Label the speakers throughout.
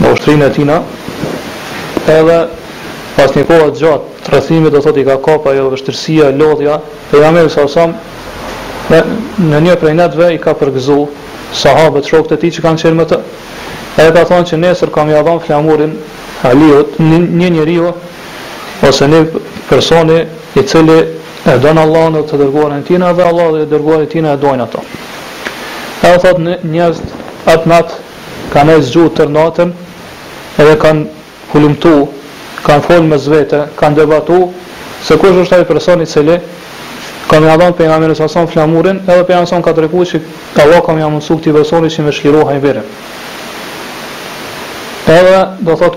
Speaker 1: në ushtrinë e tina, edhe pas një kohe të gjatë rrethimit do thot i ka kap ajo vështirësia, lodhja, pejgamberi sa sa në në një prej netve i ka përgëzu sahabët shokët e tij që kanë qenë me të, ai i ka thonë që nesër kam me ia dhënë flamurin Aliut një një njeriu ose një personi i cili e don Allahun dhe të dërguarin e tij edhe Allahu dhe i dërguari i tij e dojnë atë. Edhe thot njerëzit atë natë Kan nejt zgjut tërë natën edhe kan hulumtu, kan fol mes vete, kan debatu se kush është ai person i cili ka me ia dhon pejgamberi sa sa flamurin edhe pejgamberi sa ka tregu që Allah ka me ia mundësu këtij personi që me çliru Hajberin. Edhe do thot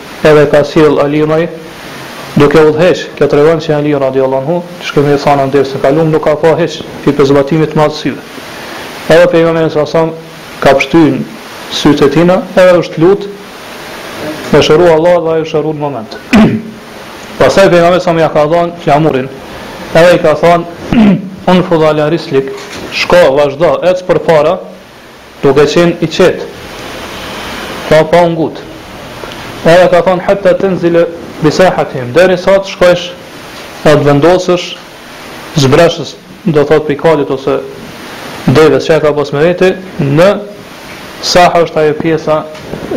Speaker 1: Edhe kanë sjellë Aliun duke e udhëheq. Kjo tregon që Aliu radijallahu anhu, siç kemi thënë në dersin e kaluar, nuk ka pa hiç pi prej lëndimit të madh të syve. Edhe Pejgamberi sa sa ka pshty n'sytë e tina edhe është lut me e shëru Allahu dhe ai është shëru në moment. Pastaj Pejgamberi sa ja ka dhënë flamurin edhe i ka thënë unfudh ala rislik, shko vazhdo ec përpara Duke qenë i qetë, pra pa u ngut. Edhe ka thënë hatta tenzile bi sahatihim, deri sa të shkojsh dhe të vendosësh të zbresësh, do të thotë prej kalit ose deves që e ka pas me vete, në saha është ajo pjesa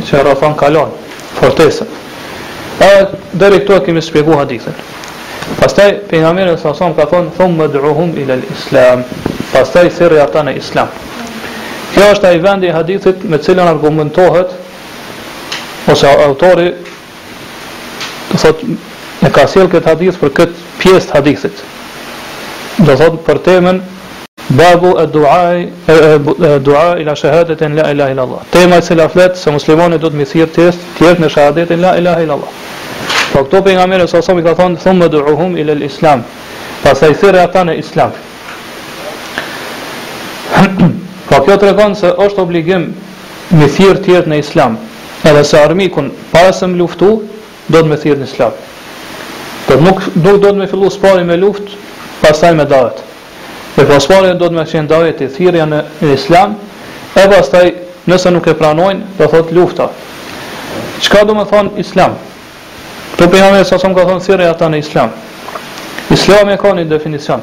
Speaker 1: që rrethon kalanë, fortesën. Edhe deri këtu e kemi shpjeguar hadithin. Pastaj pejgamberi sa sa ka thënë thumma ud'uhum ila al-islam, pastaj thirri ata në islam. Kjo është ai vendi i hadithit me të cilën argumentohet ose autori do thot e ka sjell këtë hadith për këtë pjesë të hadithit. Do thot për temën Babu ad-duai ad-duai ila shahadati la ilahe ila Allah. Tema e cila flet se muslimani duhet me thirr të tjerët në shahadetin la ilahe ila Allah. Pra këtu pejgamberi sa sa i ka thënë thumma ud'uhum ila al-islam. Pastaj thirr ata në islam. Pra kjo tregon se është obligim me thirr të tjerët në islam. Edhe se armikun para se me luftu, Duhet me thirr n'Islam. Pra nuk nuk duhet me fillu s'pari me luftë, pastaj me davet. Mirëpo s'pari duhet me qenë daveti, thirrja në Islam, e pastaj nëse nuk e pranojnë, do thotë lufta. Çka do me thonë Islam? Këtu pejgamberi sa sa ka thonë thirri ata në Islam. Islami e ka një definicion.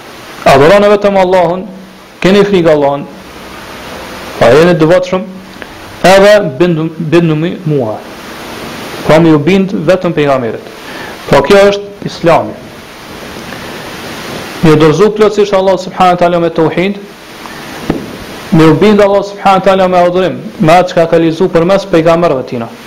Speaker 1: Adhuroni vetëm Allahun, keni frikë Allahun. Pra njëkohësisht edhe, edhe bindu, bindjuni mua. Pra me ju bind vetëm pejgamberit. Pra po kjo është islami. Me u dorëzu plotësisht Allahut subhanehu teala me teuhid, me iu bind Allahut subhanehu teala me adhurim, me atë që ka kallëzu përmes pejgamberëve tina.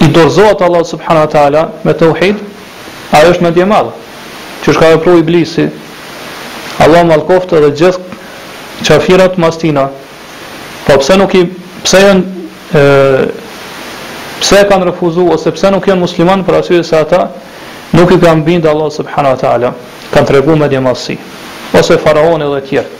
Speaker 1: i dorëzohet Allahut subhanahu wa taala me tauhid, ai është mendjemadh, qysh ka vepru iblisi, Allahu mallkoftë dhe gjithë qafirat mas tina, po pse nuk i, pse janë, pse e kanë refuzu, ose pse nuk janë musliman, për arsye se ata nuk i kanë bindë Allahu subhanahu wa taala, kanë tregu mendjemadhësi, ose faraoni dhe tjerë.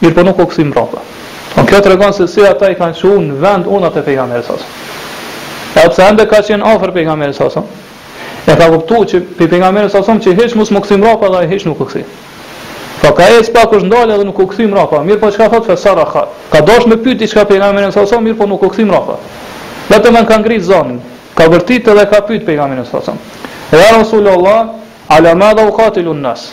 Speaker 1: Mirëpo nuk u kthye mbrapa. Por kjo tregon se si ata i kanë çu në vend urdhnat e Pejgamberit sa. Edhe pse ende ka qenë afër Pejgamberit sa. E ka kuptuar që prej Pejgamberit sa që hiç mos m'u kthye mbrapa dhe ai hiç nuk u kthye. Po ka ecë pak u ndalë edhe nuk u kthye mbrapa. Mirëpo çka thotë Fesara ka? Ka dashur me pyet diçka Pejgamberin sa sa mirëpo nuk u kthye mbrapa. Vetëm e ka ngrit zërin. Ka bërtit edhe ka pyet Pejgamberin sa sa. Ja Rasulullah, ala madha uqatilun nas.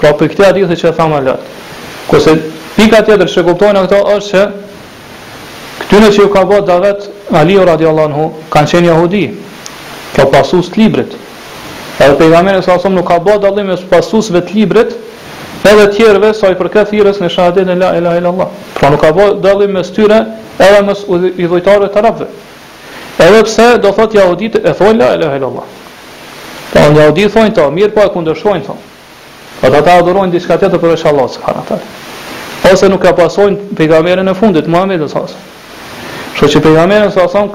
Speaker 1: Pra prej këtij hadithi që e thamë më lart. Kurse pika tjetër që kuptojmë këtu është që këtyre që ju ka bërë davet Aliu radiallahu anhu kanë qenë jahudi, pra pasues të librit. Edhe pejgamberi sa sa nuk ka bërë dallim mes pasuesve të librit edhe tjerëve sa i përket thirrjes në shahadetin la ilaha illallah. Pra nuk ka bërë dallim mes tyre edhe mes idhujtarëve të arabëve. Edhe pse do thotë jahuditë e thonë la ilaha illallah. Pra jahuditë e thonë këto, mirëpo e kundërshtojnë këto. Ata ata adhurojnë diçka tjetër përveç Allahut subhanahu taala. Ose nuk e pasojnë pejgamberin e fundit, Muhammedin sa sa. Kështu që pejgamberi sa sa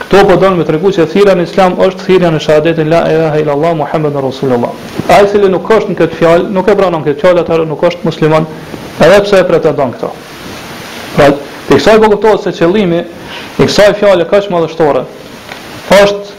Speaker 1: këtu po don me tregu që thirrja në islam është thirrja në shahadetin la ilaha illa Allah Muhammedun Rasulullah. Ai i cili nuk e thotë këtë fjalë, nuk e pranon këtë fjalë, atëherë nuk është musliman, edhe pse e pretendon këto. Prej kësaj po kuptohet se qëllimi i kësaj fjale kaq madhështore është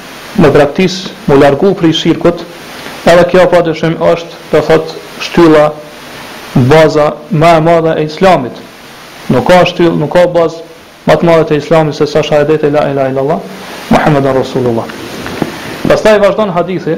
Speaker 1: me braktis m'u largu prej shirkut edhe kjo pa dyshim është do të thotë shtylla baza më e madhe e islamit nuk ka shtyllë nuk ka bazë më të madhe të islamit se sa shahadeti la ilahe illallah muhammedun rasulullah pastaj vazhdon hadithi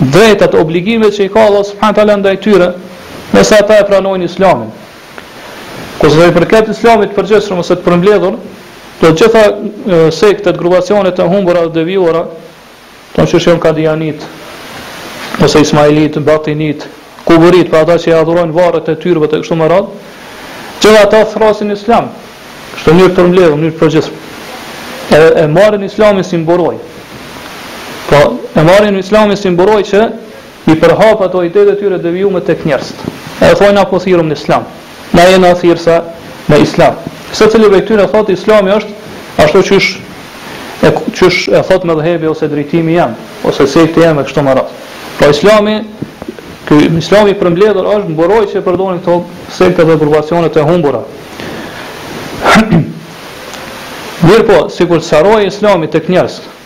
Speaker 1: drejtat, obligimet që i ka Allahu subhanahu wa taala ndaj tyre, nëse ata e pranojnë Islamin. Kurse sa i përket Islamit të përgjithshëm ose të përmbledhur, të gjitha sektet, grupacionet e humbura dhe devijuara, ta zëmë siç janë kadianit, ose ismailit, batinit, Kuburit, pra ata që i adhurojnë varret e tyrbet e kështu me radhë, edhe ata thrrasin n'Islam, kështu në mënyrë të përmbledhur, në mënyrë të përgjithshme. E, e marrin Islamin si mburojë. Pra, e marrin Islamin si mburojë që i përhapin ato idetë e tyre devijume tek njerëzit. E thojnë po thirrim në Islam. Na jena thirrësa në Islam. Secili prej tyre thotë Islami është ashtu qysh e qysh e thotë medhhebi ose drejtimi jem, ose sekti jem e kështu me radhë. Po Islami ky Islami i përmbledhur është mburojë që e përdorin këto sekte dhe grupacione të humbura. Mirëpo, sikur të sqarohej Islami tek njerëzit,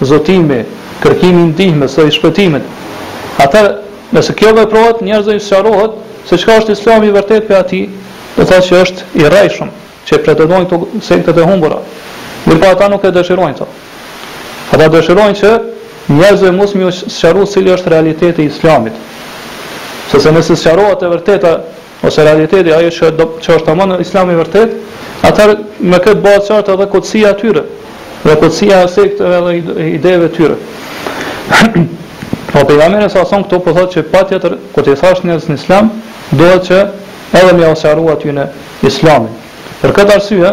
Speaker 1: zotimi, kërkimi i ndihmës dhe i shpëtimit, atëherë nëse kjo veprohet, njerëzve i sqarohet se çka është Islami i vërtetë prej atij, do të thotë që është i rrejshëm, që e pretendojnë këto sektet e humbura, mirëpo ata nuk e dëshirojnë këtë. Ata dëshirojnë që njerëzve mos m'iu sqaru cili është realiteti i Islamit, sepse nëse sqarohet e vërteta, ose realiteti ajo që, do, që është tamam Islami i vërtetë, atëherë me këtë bëhet e qartë edhe kotësia e tyre, dhe kotësia e sekteve dhe ideve të tyre. Po pejgamberi s.a.s. këtu po thotë që patjetër kur t'i thërrash njerëzit në Islam, duhet që edhe me ua sqaru atyne Islamin. Për këtë arsye,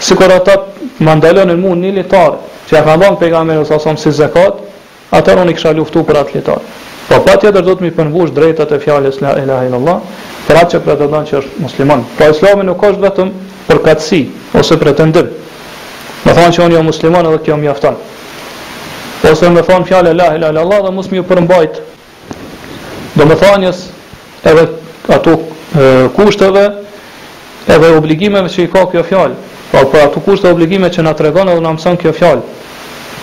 Speaker 1: Sikur ata ma ndalonin mua një litar që ja kanë dhënë Pejgamberit s.a.s. si zekat, atëherë unë i kisha luftuar për atë litar. Por patjetër duhet me i përmbush drejtat e fjalës la ilahe illallah për atë që pretendon që është musliman. Pra Islami nuk është vetëm përkatësi ose pretendim. Me thonë që unë jam musliman edhe kjo mjafton. Ose me thonë fjalën la ilahe illallah dhe mos m'iu përmbajt domethënies edhe atyne kushteve edhe obligimeve që i ka kjo fjalë, pra për ato kushte obligime që na tregon edhe na mëson kjo fjalë.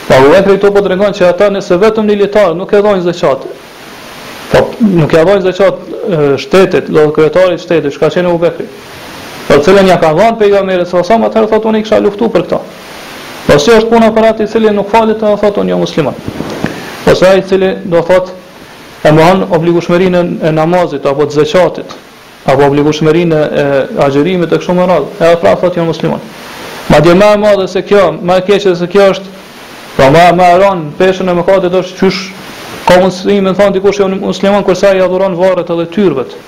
Speaker 1: Pra Abu Bekri këtu po tregon që ata nëse vetëm një litar nuk e dhajnë zeqat, po nuk ja dhajnë zeqat shtetit, do, kryetarit të shtetit, çka qenë Abu Bekri, për të cilën ja kanë dhënë pejgamberit s.a.s., atëherë thotë unë i kisha luftu për këta. Po si është puna për atë i cili nuk falet e thotë unë jam musliman? Ose ai i cili do thotë e mohon obligueshmërinë e namazit apo të zeqatit, apo obligueshmërinë e agjërimit e kështu me radhë, edhe pra thotë jam musliman. Madje më e madhe se kjo, më e keqe se kjo është, pra më më e rëndë në peshën e mëkatit është qysh ka mundësi me thonë dikush jam musliman kurse ai adhuron varret edhe tyrbetë.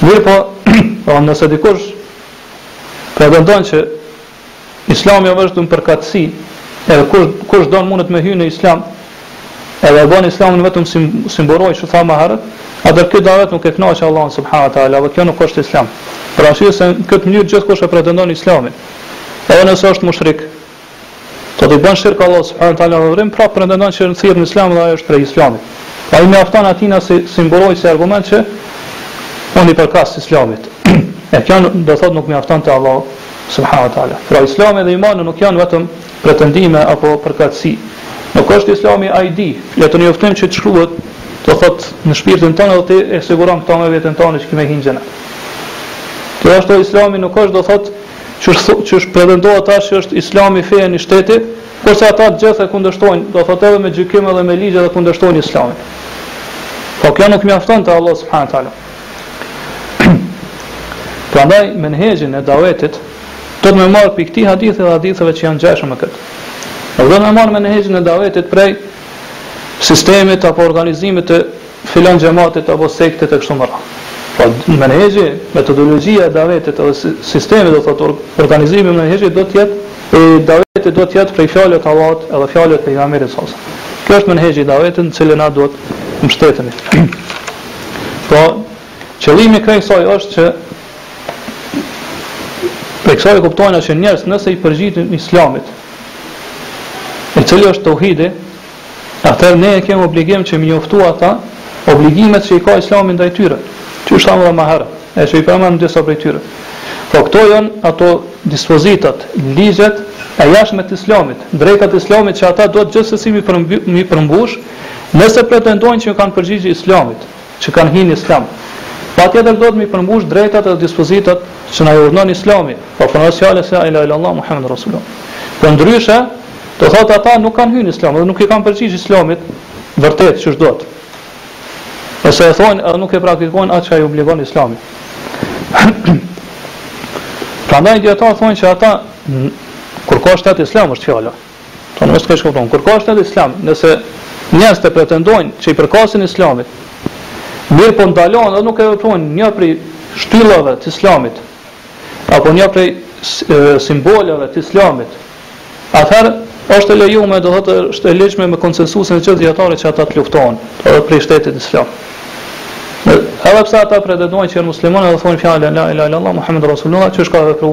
Speaker 1: Mirëpo, pra nëse dikush pretendon që Islami është vetëm përkatësi, edhe kush kush don mundet me hyrë në Islam, edhe e bën Islamin vetëm si si mburojë siç thamë më herët, atëherë ky davet nuk e kënaqë Allahun subhanahu wa taala, dhe kjo nuk është Islam. Për arsye se në këtë mënyrë gjithkush e pretendon Islamin, edhe nëse është mushrik, Do t'i bën shirk Allahut subhanahu wa taala në adhurim, pra pretendon që thirret në Islam dhe ai është prej Islamit. Pra i mjafton atij a si si mburojë si argument që unë i përkas Islamit. e kjo do thotë nuk mjafton te Allahu subhanahu wa taala. Pra Islami dhe imani nuk janë vetëm pretendime apo përkatësi. Nuk është Islami ID, letërnjoftim që shkruhet, do thotë në shpirtin tonë dhe ta sigurojmë këto ne veten tonë që kemi hi në xhenet. Kjo është Islami nuk është do thotë Qysh thotë, qysh pretendohet tash që është Islami fe e një shteti, kurse ata të gjithë e kundërshtojnë, do thotë edhe me gjykim edhe me ligje e kundërshtojnë Islamin. Po kjo nuk mjafton te Allahu subhanahu wa taala. Prandaj menhexhin e davetit duhet me marr prej këtij hadithi dhe haditheve që janë ngjashëm me këtë. Jo duhet me marr menhexhin e davetit prej sistemit apo organizimit të filan xhematit apo sektit e kështu me radhë. Pra menhexhi, metodologjia e davetit edhe sistemi do thotë organizimi i menhexhit duhet të jetë i davetit duhet të jetë prej fjalëve të Allahut edhe fjalëve të pejgamberit sa. Kjo është menhexhi i davetit në cilin na duhet të mbështetemi. pra qëllimi krejt kësaj është që Prej kësaj e kuptojmë që njerëzit nëse i përgjigjen islamit, i cili është teuhidi, atëherë ne e kemi obligim që m'i njoftu ata obligimet që i ka Islami ndaj tyre, qysh thamë edhe më herët, e që i përmendëm disa prej tyre. Po këto janë ato dispozitat, ligjet e jashtme të Islamit, drejtat e Islamit që ata duhet gjithsesi m'i përmbush, nëse pretendojnë që i kanë përgjigj Islamit. që kanë hi në Islam. Patjetër duhet me i përmbush drejtat edhe dispozitat që na i urdhënon Islami, pra po fjala e la ilahe illallah muhammedun rasulullah. Përndryshe, do thotë ata nuk kanë hy në Islam dhe nuk i kanë përgjigj Islamit vërtet qysh duhet. Nëse e thonë edhe nuk e praktikojnë atë çka i obligon Islami. Prandaj dijetarët thonë që ata kur ka shtet Islam është fjala. Po mos keqkupton. Kur ka shtet islam, nëse njerëzit pretendojnë që i përkasin islamit, mirëpo ndalohen dhe nuk e veprojnë një prej shtyllave të islamit, apo një prej simboleve të islamit, atëherë është e lejuar, do thotë është e lejuar me konsensusin e gjithë dijetarëve që ata të luftohen, do thotë prej shtetit islam. Edhe pse ata pretendojnë që janë muslimanë dhe thonë fjalën la ilaha illallah muhammedur rasulullah, qysh ka vepru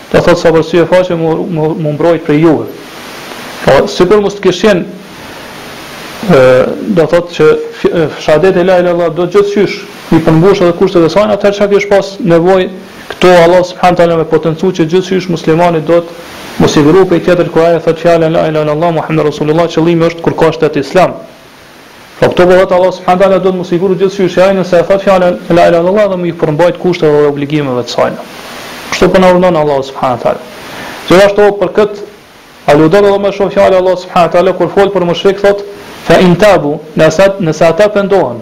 Speaker 1: Do thotë sa për sy e faqe m'u m'u mbrojt prej juve. Po sikur mos të kish qenë ë do thotë që shehadeti la ilaha illallah do gjithqysh me i përmbush edhe kushtet e saj, atëherë çka kish pas nevojë këtu Allah subhanahu teala me potencu që gjithqysh muslimani duhet mos me i vru dikë tjetër kur ai e thotë fjalën la ilaha illallah muhammedur rasulullah qëllimi është kur ka shtet islam. Po këto bëhet Allah subhanahu taala duhet me siguru gjithçysh ai nëse e thot fjalën la ilaha illallah dhe me iu përmbajt kushteve dhe obligimeve të saj. Kështu po na urdhon Allah subhanahu taala. Gjithashtu për kët aludon edhe më shumë fjala Allah subhanahu taala kur fol për mushrikët thot fa in tabu nëse nëse ata pendohen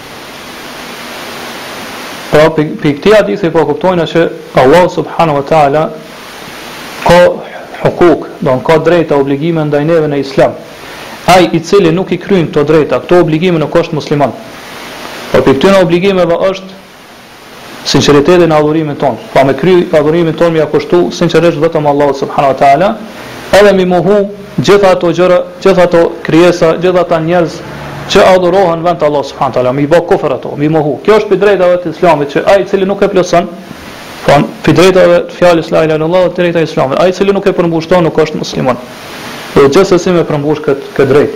Speaker 1: Pra, prej këti hadithi po kuptojnë që Allah subhanahu wa ta'ala ka hukuk, domethënë ka drejta obligime ndaj neve në islam. Aj i cili nuk i kryn kto drejta, këto obligime nuk është musliman. Po prej këtyne obligimeve është Sinqeriteti në adhurimin tonë, pra me kry adhurimin tonë me ia kushtu sinqerisht vetëm Allahut subhanahu wa taala, edhe me mohu gjitha ato gjëra, gjitha ato krijesa, gjithë ata njerëz që adhurohen vend të Allahut subhanahu wa taala, me i bë kufër ato, me i mohu. Kjo është prej drejtave të Islamit që ai i cili nuk e plotëson, pra prej drejtave të fjalës la ilaha illallah dhe drejta e Islamit, ai i cili nuk e përmbush këto nuk është musliman. Dhe gjithsesi me përmbush këtë këtë drejtë.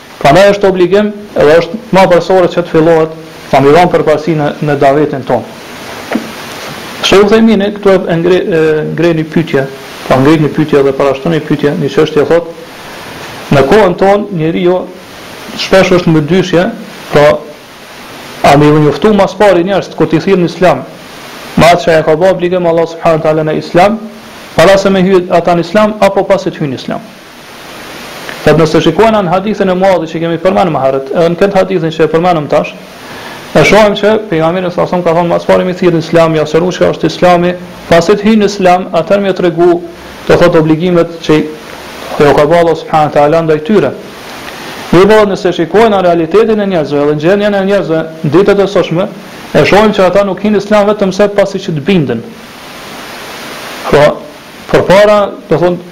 Speaker 1: Prandaj është obligim dhe është më parësore që të fillohet ta me i dhanë përparësi në në davetin tonë. Shejh Uthejmini këtu e ngre e ngre një pyetje, pra ngrit një pyetje dhe parashtron një pyetje, një çështje thotë në kohën tonë njeriu shpesh është në dyshim, pra a me ju njoftu mas pari njerëzit kur t'i thirrë në Islam, me atë që ja ka bë obligim Allahu subhanahu wa taala në Islam, para se me hyrë ata në Islam apo pasi të hyjnë në Islam. Thot nëse shikojna në hadithin e Muadhit që kemi përmend më herët, edhe në këtë hadithin që e përmendëm tash, e shohim që pejgamberi salallahu alejhi ve selem ka thonë mas pari mi thirr në Islam, ja sqaru çka është Islami, pasi të hyjnë në Islam, atëherë me tregu, do thot obligimet që e ka bë Allahu subhanahu teala ndaj tyre. Mirëpo nëse shikojmë në realitetin e njerëzve dhe gjendjen e njerëzve në ditët e sotshme, e shohim që ata nuk hyjnë Islam vetëm se pasi që të binden. Pra, përpara, do thonë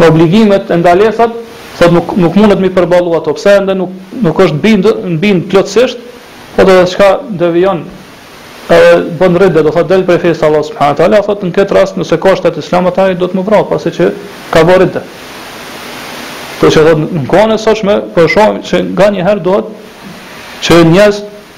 Speaker 1: Obligimet e ndalesat, thotë nuk nuk mundet mi përballu ato, pse ende nuk nuk është bind bind plotësisht, po do thotë çka devijon edhe bën rridë, do thotë del prej fesë të Allahut subhanahu wa taala, thotë në këtë rast nëse ka shtet islam atëherë ai duhet me vrarë pasi që ka bërë rridë. Kështu që thotë në kohën e sotshme po e shohim që nganjëherë duhet që njerëz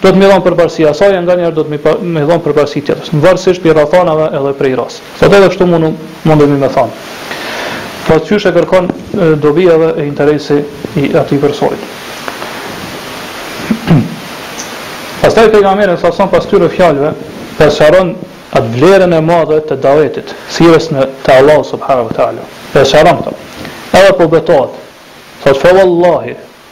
Speaker 1: Duhet m'i dhanë përparësi asaj e nganjëherë duhet m'i m'i dhanë përparësi tjetrës, nvarësisht prej rrethanave edhe prej rastit. Thotë edhe kështu mundu mundemi me thanë. Po qysh e kërkon dobia edhe interesi i atij personit. Pastaj Pejgamberi sa sa pas këtyre fjalëve po e sqaron atë vlerën e madhe të davetit, thirrjes në te Allahu subhanahu wa taala. Po e sqaron këtë. Edhe po betohet. Thotë fewallahi,